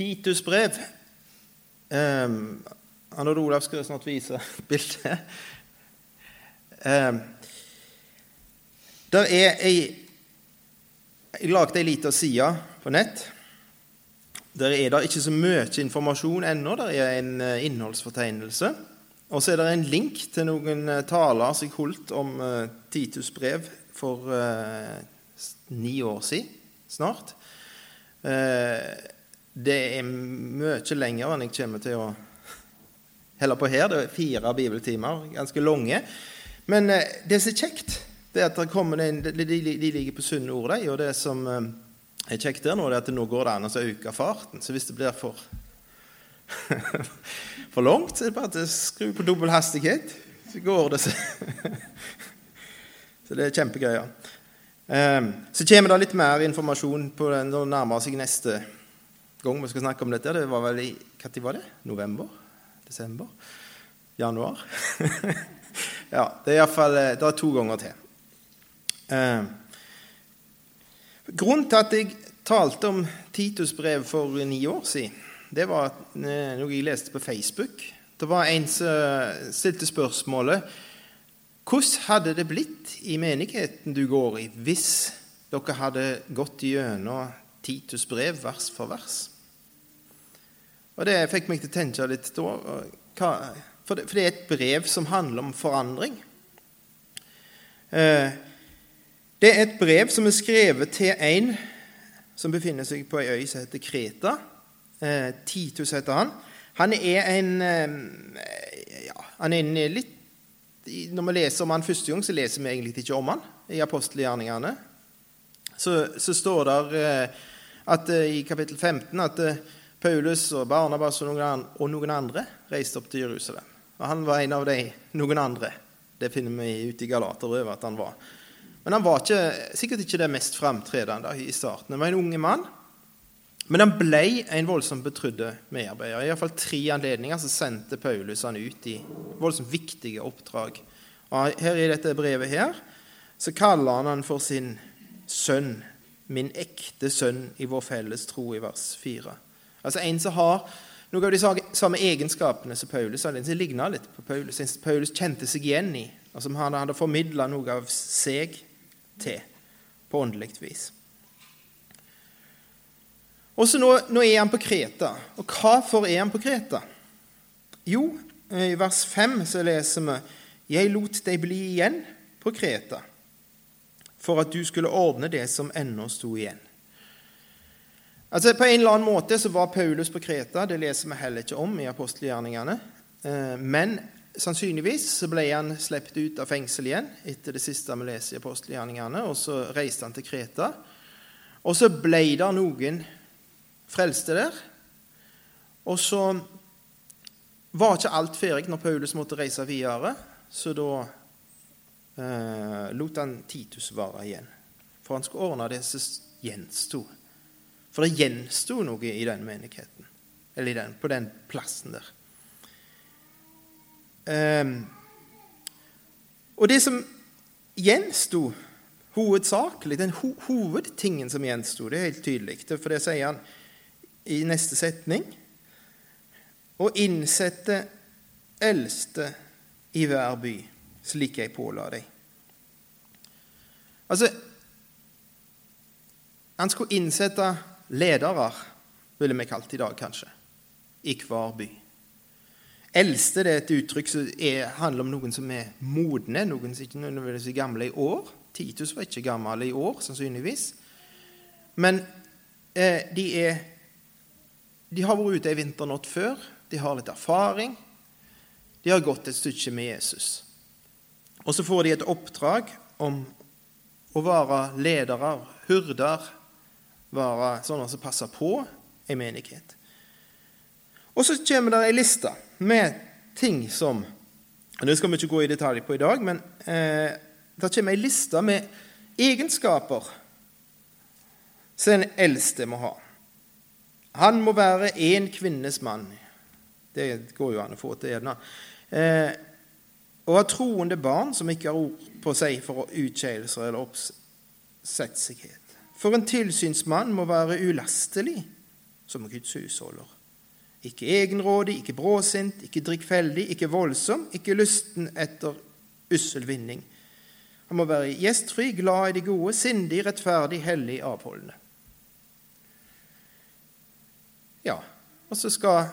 Titus brev. Um, og Olav skal snart vise bildet. Um, der er ei Jeg lagde ei lita side på nett. Der er det ikke så mye informasjon ennå. Der er en uh, innholdsfortegnelse. Og så er det en link til noen uh, taler som jeg holdt om uh, Titus brev for ni år siden snart. Det er mye lenger enn jeg kommer til å helle på her. Det er fire bibeltimer, ganske lange. Men det som er kjekt, det er at det kommer inn, de, de, de ligger på sunne ord, de. Og det som er kjekt der nå, det er at nå går det an å øke farten. Så hvis det blir for, for langt, så er det bare å skru på dobbel hastighet. Så går det, seg. så det er kjempegøy. Ja. så kommer det litt mer informasjon på den når det nærmer seg neste gang vi skal snakke om dette. Det var vel i Når var det? November? Desember? Januar? ja, det er iallfall eh, Det er to ganger til. Eh, Grunnen til at jeg talte om Titus brev for ni år siden, det var eh, noe jeg leste på Facebook. Det var en som stilte spørsmålet hvordan hadde det blitt i menigheten du går i, hvis dere hadde gått gjennom Titus brev vers for vers? Og Det fikk meg til å tenke litt da. For det, er et brev som handler om forandring. Eh, det er et brev som er skrevet til en som befinner seg på ei øy som heter Kreta. Eh, Titus heter han. Han er en eh, ja, han er en litt, Når vi leser om han første gang, så leser vi egentlig ikke om han i apostelgjerningene. Så, så står der at, eh, i kapittel 15 at eh, Paulus og Barnabas og noen, andre reiste opp til Jerusalem. Og Han var en av de noen andre. Det finner vi ute i Galaterbrevet at han var. Men han var ikke, sikkert ikke det mest framtredende i starten. Han var en unge mann. Men han ble en voldsomt betrodd medarbeider. I fall tre anledninger så sendte Paulus han ut i voldsomt viktige oppdrag. Og her I dette brevet her så kaller han han for sin sønn, min ekte sønn i vår felles tro, i vers 4. Altså en som har noen av de samme egenskapene som Paulus hadde, en som ligna litt på Paulus, en som Paulus kjente seg igjen i, og som han hadde formidla noe av seg til på åndelig vis. Og så nå, nå, er han på Kreta. Og hvorfor er han på Kreta? Jo, i vers 5 så leser vi Jeg lot deg bli igjen på Kreta for at du skulle ordne det som ennå sto igjen. Altså På en eller annen måte så var Paulus på Kreta. Det leser vi heller ikke om i apostelgjerningene. Eh, men Sannsynligvis så ble han sluppet ut av fengsel igjen etter det siste vi leser i apostelgjerningene, og så reiste han til Kreta. Og så ble det noen frelste der. Og så var ikke alt ferdig når Paulus måtte reise videre, så da eh, lot han Titus være igjen. For han skulle ordne det som gjensto. For det gjensto noe i den menigheten, eller den, på den plassen der. Eh, og det som gjensto hovedsakelig, den ho hovedtingen som gjensto, det er helt tydelig. For det sier han i neste setning. Å innsette eldste i hver by, slik jeg påla deg. Altså Han skulle innsette ledere, ville vi kalt i dag, kanskje, i hver by. Eldste det er et uttrykk som er, handler om noen som er modne, noen som ikke nødvendigvis er gamle i år. Titus var ikke gammel i år, sannsynligvis. Men eh, de, er, de har vært ute ei vinternatt før. De har litt erfaring. De har gått et stykke med Jesus. Og så får de et oppdrag om å være ledere, hyrder, være sånne som passer på ei menighet. Og så kommer det ei liste med ting som og Det skal vi ikke gå i detalj på i dag, men eh, det kommer ei liste med egenskaper som en eldste må ha. Han må være én kvinnes mann. Det går jo an å få til gjerne. Eh, og ha troende barn som ikke har ord på seg for utskeielser eller oppsetsighet. For en tilsynsmann må være ulastelig, som Guds husholder. Ikke egenrådig, ikke bråsint, ikke drikkfeldig, ikke voldsom, ikke lysten etter ussel vinning. Han må være gjestfri, glad i de gode, sindig, rettferdig, hellig, avholdende. Ja, og så skal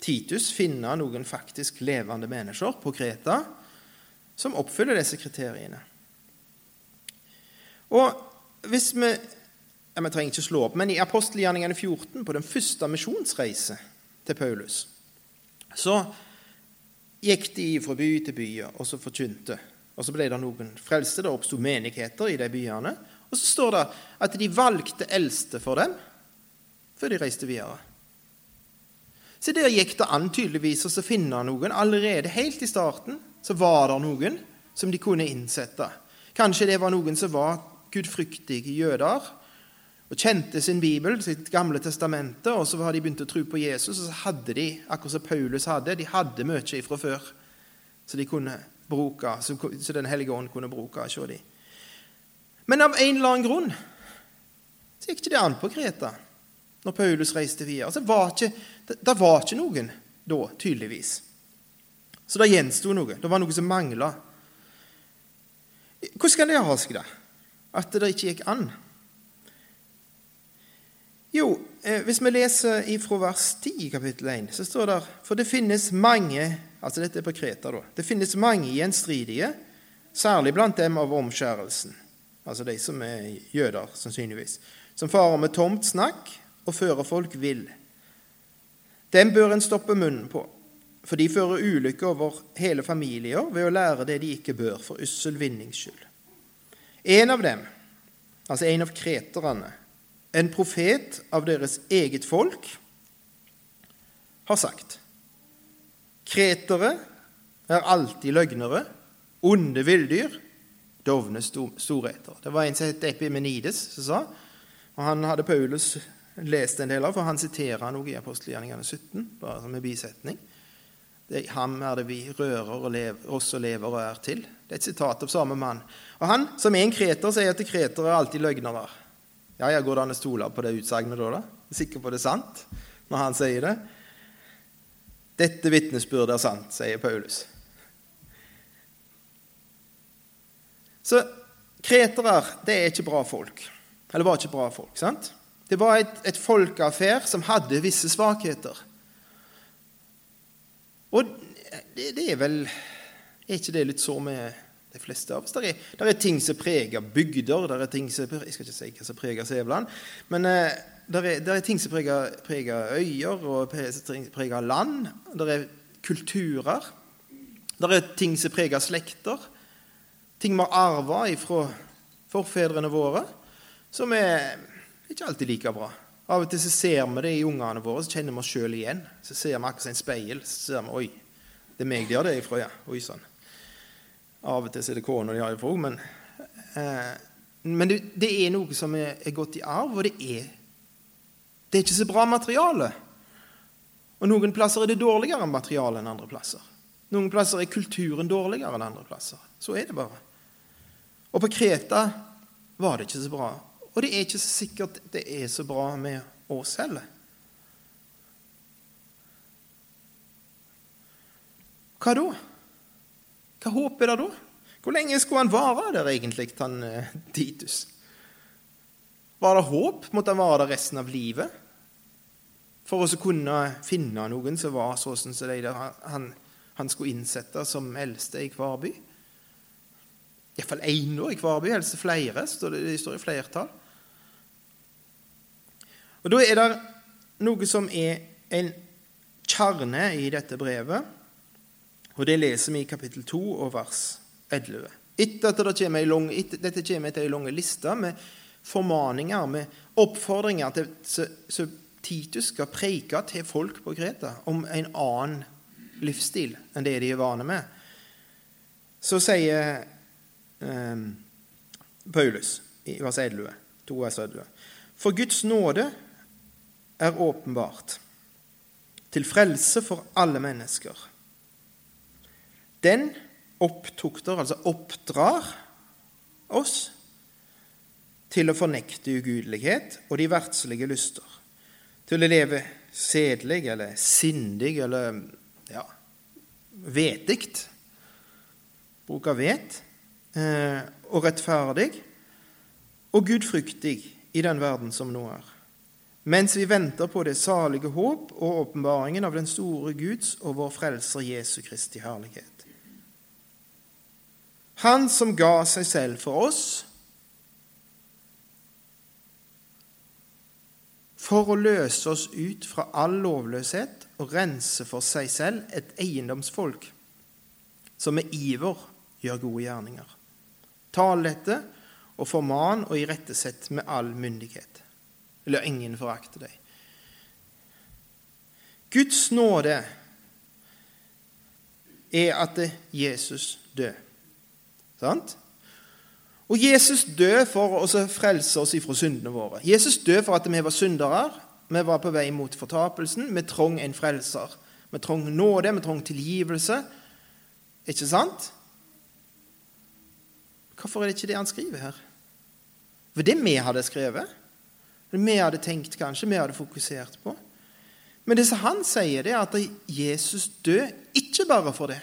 Titus finne noen faktisk levende mennesker på Kreta som oppfyller disse kriteriene. Og hvis vi ja, Vi trenger ikke slå opp, men i apostelgjerningene 14, på den første misjonsreise til Paulus, så gikk de fra by til by og så forkynte. Og så ble det noen frelste. Det oppsto menigheter i de byene. Og så står det at de valgte eldste for dem før de reiste videre. Så der gikk det an tydeligvis å finne noen. Allerede helt i starten så var det noen som de kunne innsette. Kanskje det var noen som var gudfryktige jøder og kjente sin bibel, sitt gamle testamente, og så hadde de begynt å tro på Jesus, og så hadde de, akkurat som Paulus hadde, de hadde mye ifra før så de kunne bruke, så Den hellige ånd kunne bruke hos dem. Men av en eller annen grunn så gikk ikke det an på Kreta når Paulus reiste videre. Altså, var ikke, det, det, var ikke noen da, tydeligvis. Så det gjensto noe. Det var noe som mangla. Hvordan kan det ha seg, da? At det ikke gikk an? Jo, eh, hvis vi leser fra vers 10 i kapittel 1, så står det For det finnes mange altså dette er på Kreta da, det finnes mange gjenstridige, særlig blant dem av omskjærelsen, altså de som er jøder, sannsynligvis, som farer med tomt snakk og fører folk vill. Dem bør en stoppe munnen på, for de fører ulykke over hele familier ved å lære det de ikke bør, for yssel vinnings skyld. En av dem, altså en av kreterne, en profet av deres eget folk, har sagt Kretere er alltid løgnere, onde villdyr, dovne storheter. Det var en som het Epimenides, som sa, og han hadde Paulus lest en del av, for han siterer noe i apostelgjerningene 17, bare som en bisetning. Det er ham er det vi rører og lever, oss og lever og er til. Det er et sitat av samme mann. Og han, som er en kreter, sier at kretere er alltid løgnere. Ja, ja, Går det an å stole på det utsagnet da? da? Sikker på det er sant når han sier det? Dette vitnesbyrdet er sant, sier Paulus. Så kretere, det er ikke bra folk. Eller var ikke bra folk. sant? Det var et, et folkeaffær som hadde visse svakheter. Og det, det, er vel Er ikke det litt så med de fleste av oss? Det er, det er ting som preger bygder, det er ting som Jeg skal ikke si hva som preger Sævland, men eh, det er, det er, ting som preger, preger øyer og preger land. Det er kulturer. Det er ting som preger slekter. Ting vi har arva fra forfedrene våre, som er ikke alltid like bra. Av og til så ser vi det i ungene våre, så kjenner vi oss sjøl igjen. Så ser vi akkurat som en speil. Så ser vi Oi, det er meg de har det ifra, ja. Oi sann. Av og til så er det kona de har det ifra. Men, eh, men det, det, er noe som er, er gått i arv, og det er, det er ikke så bra materiale. Og noen plasser er det dårligere materiale enn andre plasser. Noen plasser er kulturen dårligere enn andre plasser. Så er det bare. Og på Kreta var det ikke så bra. Og det er ikke så sikkert det er så bra med oss heller. Hva da? Hva håp er det da? Hvor lenge skulle han vare der egentlig, han eh, Titus? Var det håp? Måtte han vare der resten av livet? For å kunne finne noen som var sånn som de der han, han skulle innsette som eldste i hver by? Iallfall én i hver by, helst flere. Det står i flertall. Og Da er det noe som er en kjerne i dette brevet, og det leser vi i kapittel 2 og vers 11. Etter at det kommer lang, etter, dette kommer etter ei lang liste med formaninger, med oppfordringer til så Titus skal preike til folk på Kreta om en annen livsstil enn det de er vane med. Så sier eh, Paulus i vers 11, 2 vers 11 For Guds nåde er åpenbart, til frelse for alle mennesker. Den opptukter, altså oppdrar, oss til å fornekte ugudelighet og de verdslige lyster, til å leve sedelig eller sindig eller ja, vetig. Bruk av vet. Eh, og rettferdig og gudfryktig i den verden som nå er. Mens vi venter på det salige håp og åpenbaringen av den store Guds og vår Frelser Jesu Kristi herlighet. Han som ga seg selv for oss for å løse oss ut fra all lovløshet og rense for seg selv et eiendomsfolk som med iver gjør gode gjerninger. Tal dette og forman og irettesett med all myndighet. Eller ingen forakte deg. Guds nåde er at Jesus døde. Sant? Og Jesus døde for å frelse oss ifra syndene våre. Jesus døde for at vi var syndere. Vi var på vei mot fortapelsen. Vi trong en frelser. Vi trong nåde, vi trong tilgivelse. Ikke sant? Hvorfor er det ikke det han skriver her? For det vi hadde skrevet. Det vi hadde tenkt, kanskje, vi hadde fokusert på. Men det som han sier, det er at Jesus døde ikke bare for det.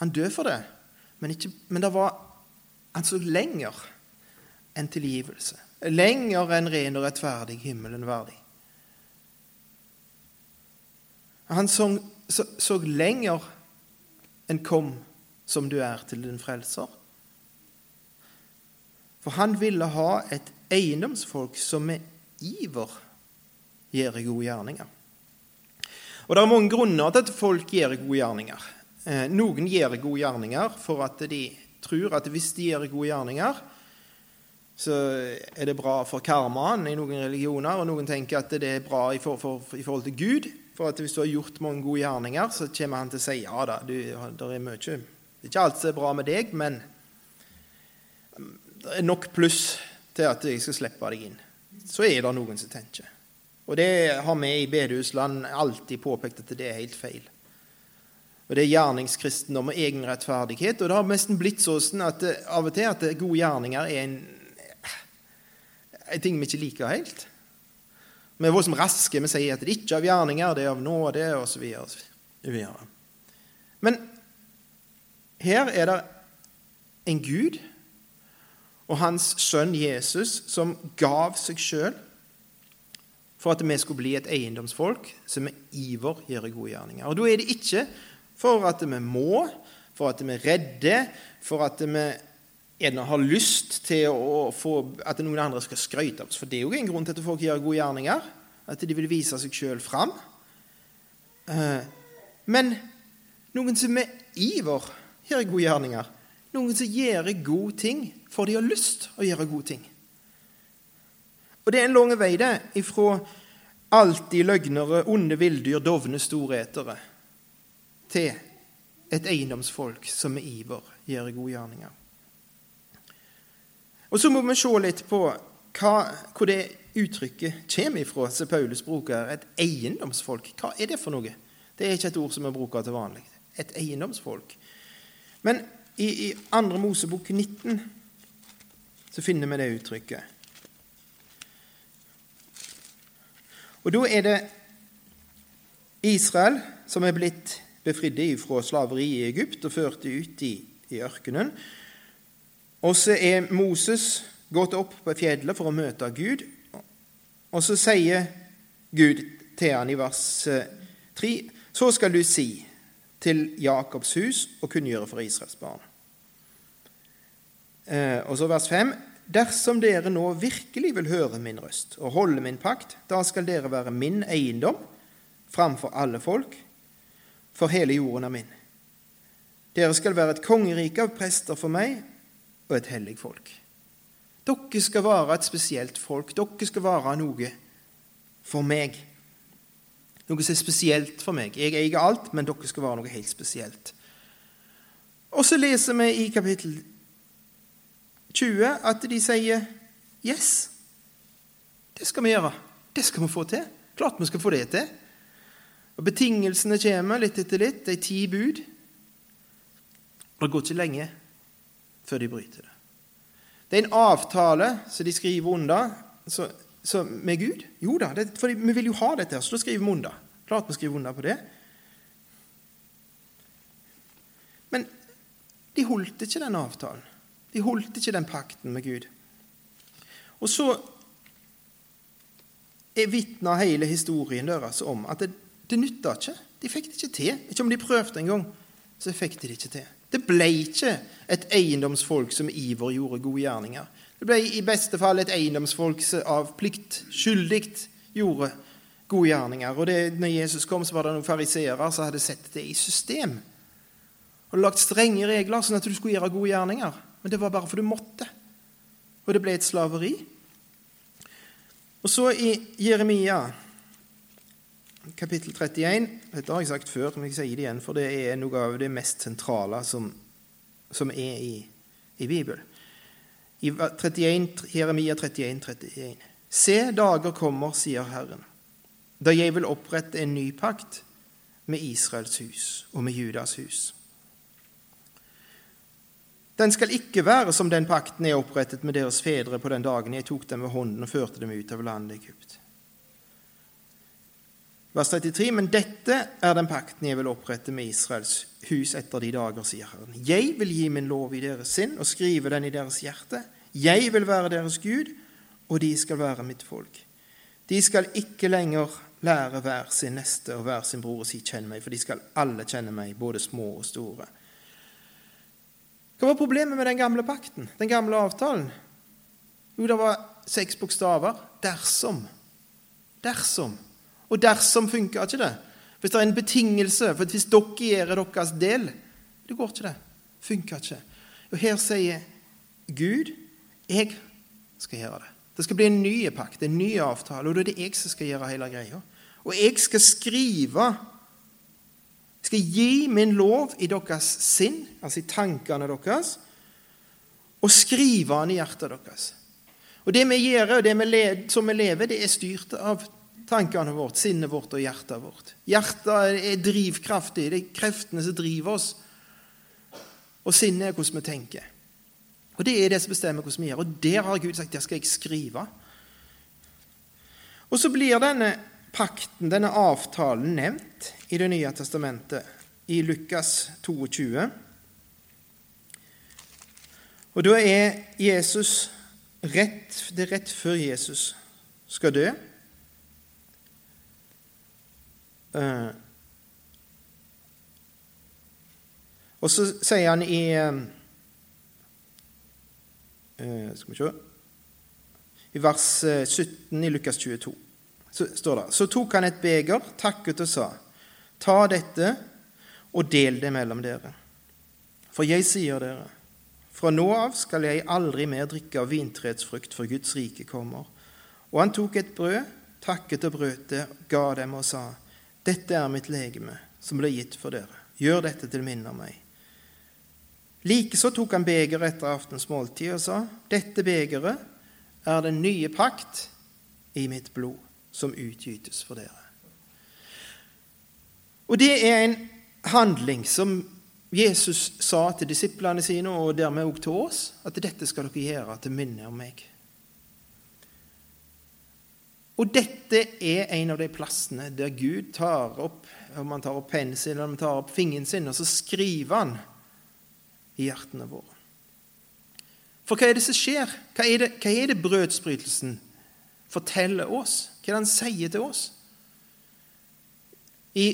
Han døde for det, men, ikke, men det var altså lenger enn tilgivelse. Lenger enn ren og rettferdig himmelen verdig. Han så, så, så lenger enn 'kom som du er til din frelser'. For han ville ha et eiendomsfolk som med iver gjør gode gjerninger. Og Det er mange grunner til at folk gjør gode gjerninger. Eh, noen gjør gode gjerninger for at de tror at hvis de gjør gode gjerninger, så er det bra for karmaen i noen religioner, og noen tenker at det er bra i, for, for, i forhold til Gud. For at hvis du har gjort mange gode gjerninger, så kommer han til å si ja da, du, det er mye Det er ikke alt som er bra med deg, men det er nok pluss til at jeg skal slippe deg inn. Så er det noen som tenker. Og det har vi i bedehusland alltid påpekt at det er helt feil. Og Det er gjerningskristendom og egen rettferdighet. Og det har nesten blitt sånn at av og til at gode gjerninger er en, en ting vi ikke liker helt. Vi er voldsomt raske. Vi sier at det ikke er av gjerninger, det er av nåde, osv. Men her er det en Gud og hans sønn Jesus som gav seg sjøl for at vi skulle bli et eiendomsfolk som med iver gjør gode gjerninger. Og Da er det ikke for at vi må, for at vi er redde, for at vi gjerne har lyst til få, at noen andre skal skryte av oss. For det er jo en grunn til at folk gjør gode gjerninger. At de vil vise seg sjøl fram. Eh, men noen som med iver gjør gode gjerninger. Noen som gjør gode ting for de har lyst å gjøre gode ting. Og det er en lang vei, det, ifra alltid løgnere, onde villdyr, dovne storetere til et eiendomsfolk som med iver gjør gode gjerninger. Og Så må vi se litt på hva, hvor det uttrykket kommer ifra, som Paulus bruker. Et eiendomsfolk. Hva er det for noe? Det er ikke et ord som vi bruker til vanlig. Et eiendomsfolk. Men i, i 2. Mosebok 19 så finner vi det uttrykket. Og da er det Israel som er blitt befridd fra slaveri i Egypt og ført ut i, i ørkenen. Og så er Moses gått opp på fjellet for å møte Gud. Og så sier Gud til han i vers 3.: Så skal du si til Jakobs hus og kunngjøre for Israels barn. Eh, og så vers 5.: Dersom dere nå virkelig vil høre min røst og holde min pakt, da skal dere være min eiendom framfor alle folk, for hele jorden er min. Dere skal være et kongerike av prester for meg og et hellig folk. Dere skal være et spesielt folk. Dere skal være noe for meg. Noe som er spesielt for meg. Jeg eier alt, men dere skal være noe helt spesielt. Og så leser vi i kapittel 20 at de sier Yes, det skal vi gjøre. Det skal vi få til. Klart vi skal få det til. Og Betingelsene kommer litt etter litt, de ti bud. Det går ikke lenge før de bryter det. Det er en avtale som de skriver under. Så så, med Gud? Jo da, det, for vi vil jo ha dette, så da skriver vi under. Klart vi skriver under på det. Men de holdt ikke den avtalen. De holdt ikke den pakten med Gud. Og så er vitna hele historien deres om at det, det nytta ikke. De fikk det ikke til. Ikke om de prøvde engang, så fikk de det ikke til. Det ble ikke et eiendomsfolk som iver gjorde gode gjerninger. Det ble i beste fall et eiendomsfolk av plikt skyldig gjorde gode gjerninger. Og det, når Jesus kom, så var det noen fariseere som hadde sett det i system. Og lagt strenge regler sånn at du skulle gjøre gode gjerninger. Men det var bare for du måtte. Og det ble et slaveri. Og så i Jeremia kapittel 31 Dette har jeg sagt før, men jeg sier det igjen, for det er noe av det mest sentrale som, som er i, i Bibelen. I 31, Jeremia 31, 31. Se, dager kommer, sier Herren, da jeg vil opprette en ny pakt med Israels hus og med Judas hus. Den skal ikke være som den pakten jeg opprettet med deres fedre på den dagen jeg tok dem ved hånden og førte dem ut av landet Egypt. Vers 33.: Men dette er den pakten jeg vil opprette med Israels hus etter de dager, sier Herren. Jeg vil gi min lov i deres sinn og skrive den i deres hjerte. Jeg vil være deres Gud, og de skal være mitt folk. De skal ikke lenger lære hver sin neste og hver sin bror å si 'kjenn meg', for de skal alle kjenne meg, både små og store. Hva var problemet med den gamle pakten, den gamle avtalen? Jo, det var seks bokstaver. Dersom. Dersom. Og dersom funka ikke det. Hvis det er en betingelse for hvis dere gjør deres del Det går ikke, det. Funka ikke. Og her sier Gud jeg skal gjøre det. Det skal bli en ny pakt, en ny avtale, og da er det jeg som skal gjøre hele greia. Og jeg skal skrive skal gi min lov i deres sinn, altså i tankene deres, og skrive den i hjertet deres. Og Det vi gjør, og det vi lever, som vi lever, det er styrt av tankene våre, sinnet vårt og hjertet vårt. Hjertet er drivkraftig. Det er kreftene som driver oss. Og sinnet er hvordan vi tenker. Og Det er det som bestemmer hvordan vi gjør. Og der har Gud sagt der skal jeg skrive. Og så blir denne pakten, denne avtalen, nevnt i Det nye testamentet, i Lukas 22. Og da er Jesus rett, Det er rett før Jesus skal dø. Uh, og så sier han i uh, Skal vi se I vers 17 i Lukas 22 så står det Så tok han et beger, takket og sa, Ta dette og del det mellom dere. For jeg sier dere, fra nå av skal jeg aldri mer drikke av vintreets frukt for Guds rike kommer. Og han tok et brød, takket og brøt det, ga dem og sa, Dette er mitt legeme, som ble gitt for dere. Gjør dette til minne av meg. Likeså tok han begeret etter aftens måltid og sa, Dette begeret er den nye pakt i mitt blod som utgytes for dere. Og det er en handling som Jesus sa til disiplene sine, og dermed også til oss, at dette skal dere gjøre til minne om meg. Og dette er en av de plassene der Gud tar opp om han tar opp pennen sin eller han tar opp fingeren sin, og så skriver han i hjertene våre. For hva er det som skjer? Hva er det, hva er det brødsbrytelsen forteller oss? Hva er det han sier til oss? I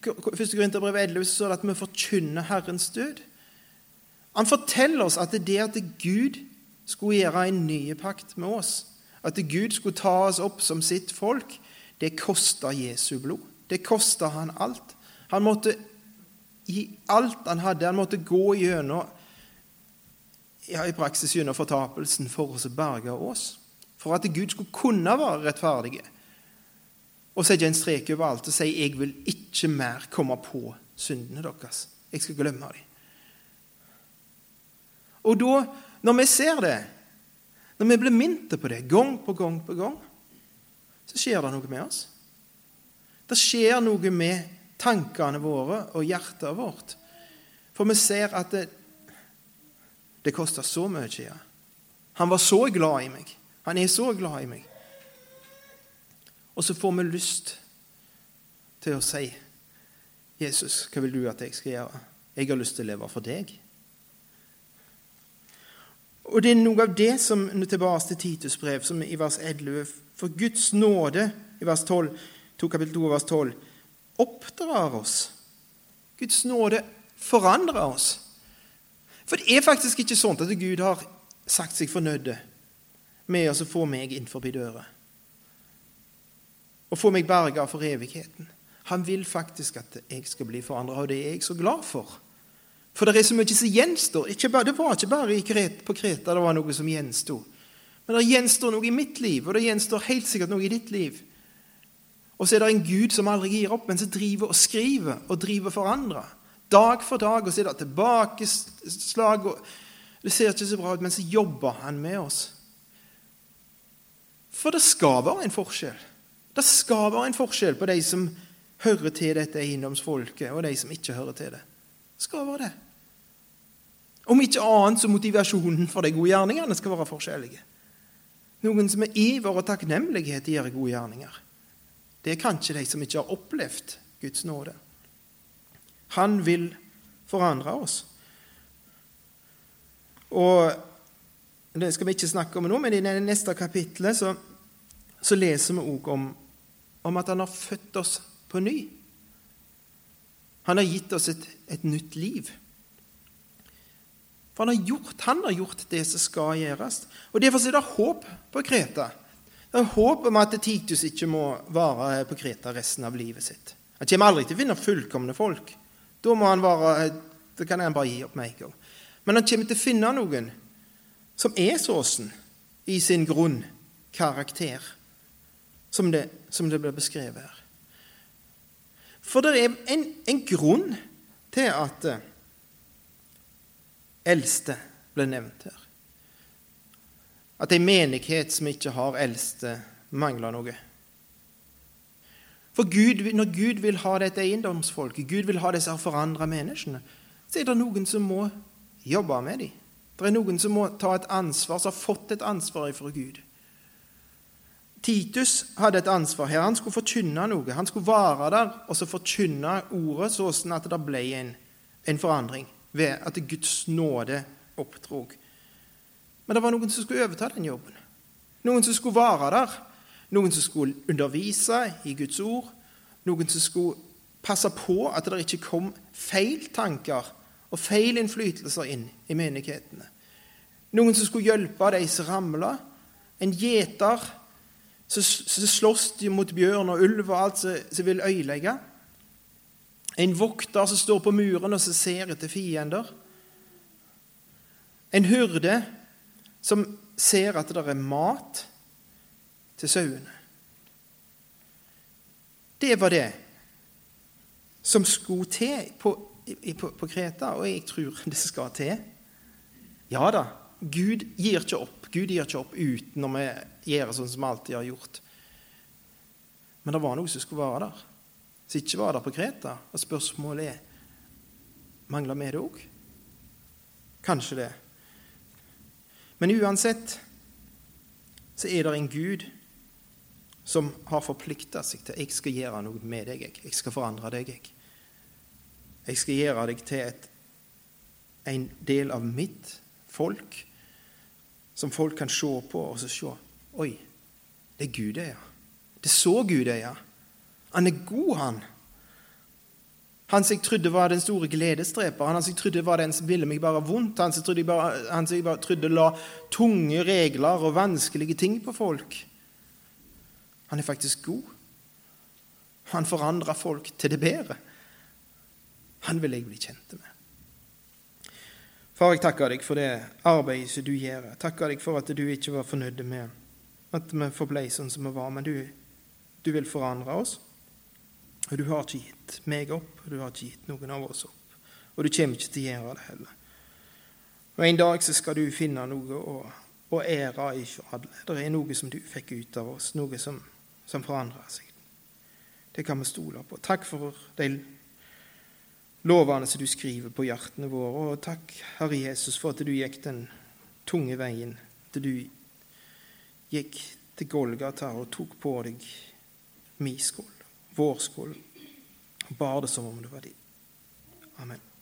1. Korinterbrev 11 står det at vi forkynner Herrens død. Han forteller oss at det det at Gud skulle gjøre en ny pakt med oss, at Gud skulle ta oss opp som sitt folk, det kosta Jesu blod. Det kosta han alt. Han måtte gi alt han hadde. Han måtte gå gjennom ja, i praksis gjennom fortapelsen for oss å berge oss. For at Gud skulle kunne være rettferdig og sette en strek over alt og si 'Jeg vil ikke mer komme på syndene deres'. Jeg skal glemme dem. Og da, når vi ser det, når vi blir minnet på det gang på gang på gang, så skjer det noe med oss. Det skjer noe med tankene våre og hjertet vårt. For vi ser at det, det koster så mye. Han var så glad i meg. Han er så glad i meg. Og så får vi lyst til å si, 'Jesus, hva vil du at jeg skal gjøre?' Jeg har lyst til å leve for deg. Og det er noe av det som tilbake til Titus brev, som i vers 11 For Guds nåde, i vers 12, 2 kapittel 2, vers 12, oppdrar oss. Guds nåde forandrer oss. For det er faktisk ikke sånn at Gud har sagt seg fornøyd med å få meg innenfor døra og få meg berga for evigheten. Han vil faktisk at jeg skal bli forandra, og det er jeg så glad for. For det er så mye som gjenstår. det var ikke bare på Kreta det var noe som gjensto. Men det gjenstår noe i mitt liv, og det gjenstår helt sikkert noe i ditt liv. Og så er det en Gud som aldri gir opp, men som driver og skriver og driver for andre. Dag for dag, og så er det tilbakeslag. og Det ser ikke så bra ut, men så jobber han med oss. For det skal være en forskjell. Det skal være en forskjell på de som hører til dette eiendomsfolket, og de som ikke hører til det. Det skal være det. Om ikke annet så motivasjonen for de gode gjerningene skal være forskjellige. Noen som med iver og takknemlighet gjør gode gjerninger. Det er kanskje de som ikke har opplevd Guds nåde. Han vil forandre oss. Og Det skal vi ikke snakke om nå, men i det neste kapitlet så, så leser vi òg om, om, at han har født oss på ny. Han har gitt oss et, et nytt liv. For han har, gjort, han har gjort det som skal gjøres. Og Derfor er det håp på Kreta. Det er håp om at Titus ikke må være på Kreta resten av livet sitt. Han kommer aldri til å finne fullkomne folk. Da være, da kan han bare gi opp gang. Men han kommer til å finne noen som er såsen i sin grunnkarakter, som det, som det blir beskrevet her. For det er en, en grunn til at eldste ble nevnt her. At ei menighet som ikke har eldste, mangler noe. For Gud, når Gud vil ha dette eiendomsfolket, Gud vil ha disse forandra menneskene, så er det noen som må jobbe med dem. Det er noen som må ta et ansvar, som har fått et ansvar fra Gud. Titus hadde et ansvar her. Han skulle forkynne noe. Han skulle være der og så forkynne ordet sånn at det ble en, en forandring ved at Guds nåde oppdrog. Men det var noen som skulle overta den jobben. Noen som skulle være der. Noen som skulle undervise i Guds ord. Noen som skulle passe på at det ikke kom feil tanker og feil innflytelser inn i menighetene. Noen som skulle hjelpe de som ramla. En gjeter som slåss mot bjørn og ulv og alt som vil øyelegge. En vokter som står på muren og som ser etter fiender. En hyrde som ser at det er mat til sauene. Det var det som skulle til på, på, på, Kreta, og jeg tror det skal til. Ja da, Gud gir ikke opp. Gud gir ikke opp uten å gjøre sånn som vi alltid har gjort. Men det var noe som skulle være der som ikke var der på Kreta. Og spørsmålet er mangler vi det òg? Kanskje det. Men uansett så er det en Gud som har forplikta seg til jeg skal gjøre noe med deg. Jeg, jeg skal forandre deg. Jeg. jeg skal gjøre deg til et, en del av mitt folk, som folk kan se på og så se Oi, det er Gud, det, ja. Det er så Gud ja. Han er god, han. Han som jeg trodde var den store gledesdreper, han som jeg trodde var den som ville meg bare vondt, han som jeg trodde, bare, han som jeg bare trodde la tunge regler og vanskelige ting på folk. Han er faktisk god. Han forandrer folk til det bedre. Han vil jeg bli kjent med. Far, jeg takker deg for det arbeidet som du gjør. Takker deg for at du ikke var fornøyd med at vi forblei sånn som vi var, men du, du vil forandre oss. Og du har ikke gitt meg opp, og du har ikke gitt noen av oss opp. Og du kommer ikke til å gjøre det heller. Og En dag så skal du finne noe å, å ære i alle. Det er noe som du fikk ut av oss, noe som, som forandrer seg. Det kan vi stole på. Takk for de lovene som du skriver på hjertene våre. Og takk, Herre Jesus, for at du gikk den tunge veien. At du gikk til Golgata og tok på deg min skål, vår skuld, bar det som om det var din. Amen.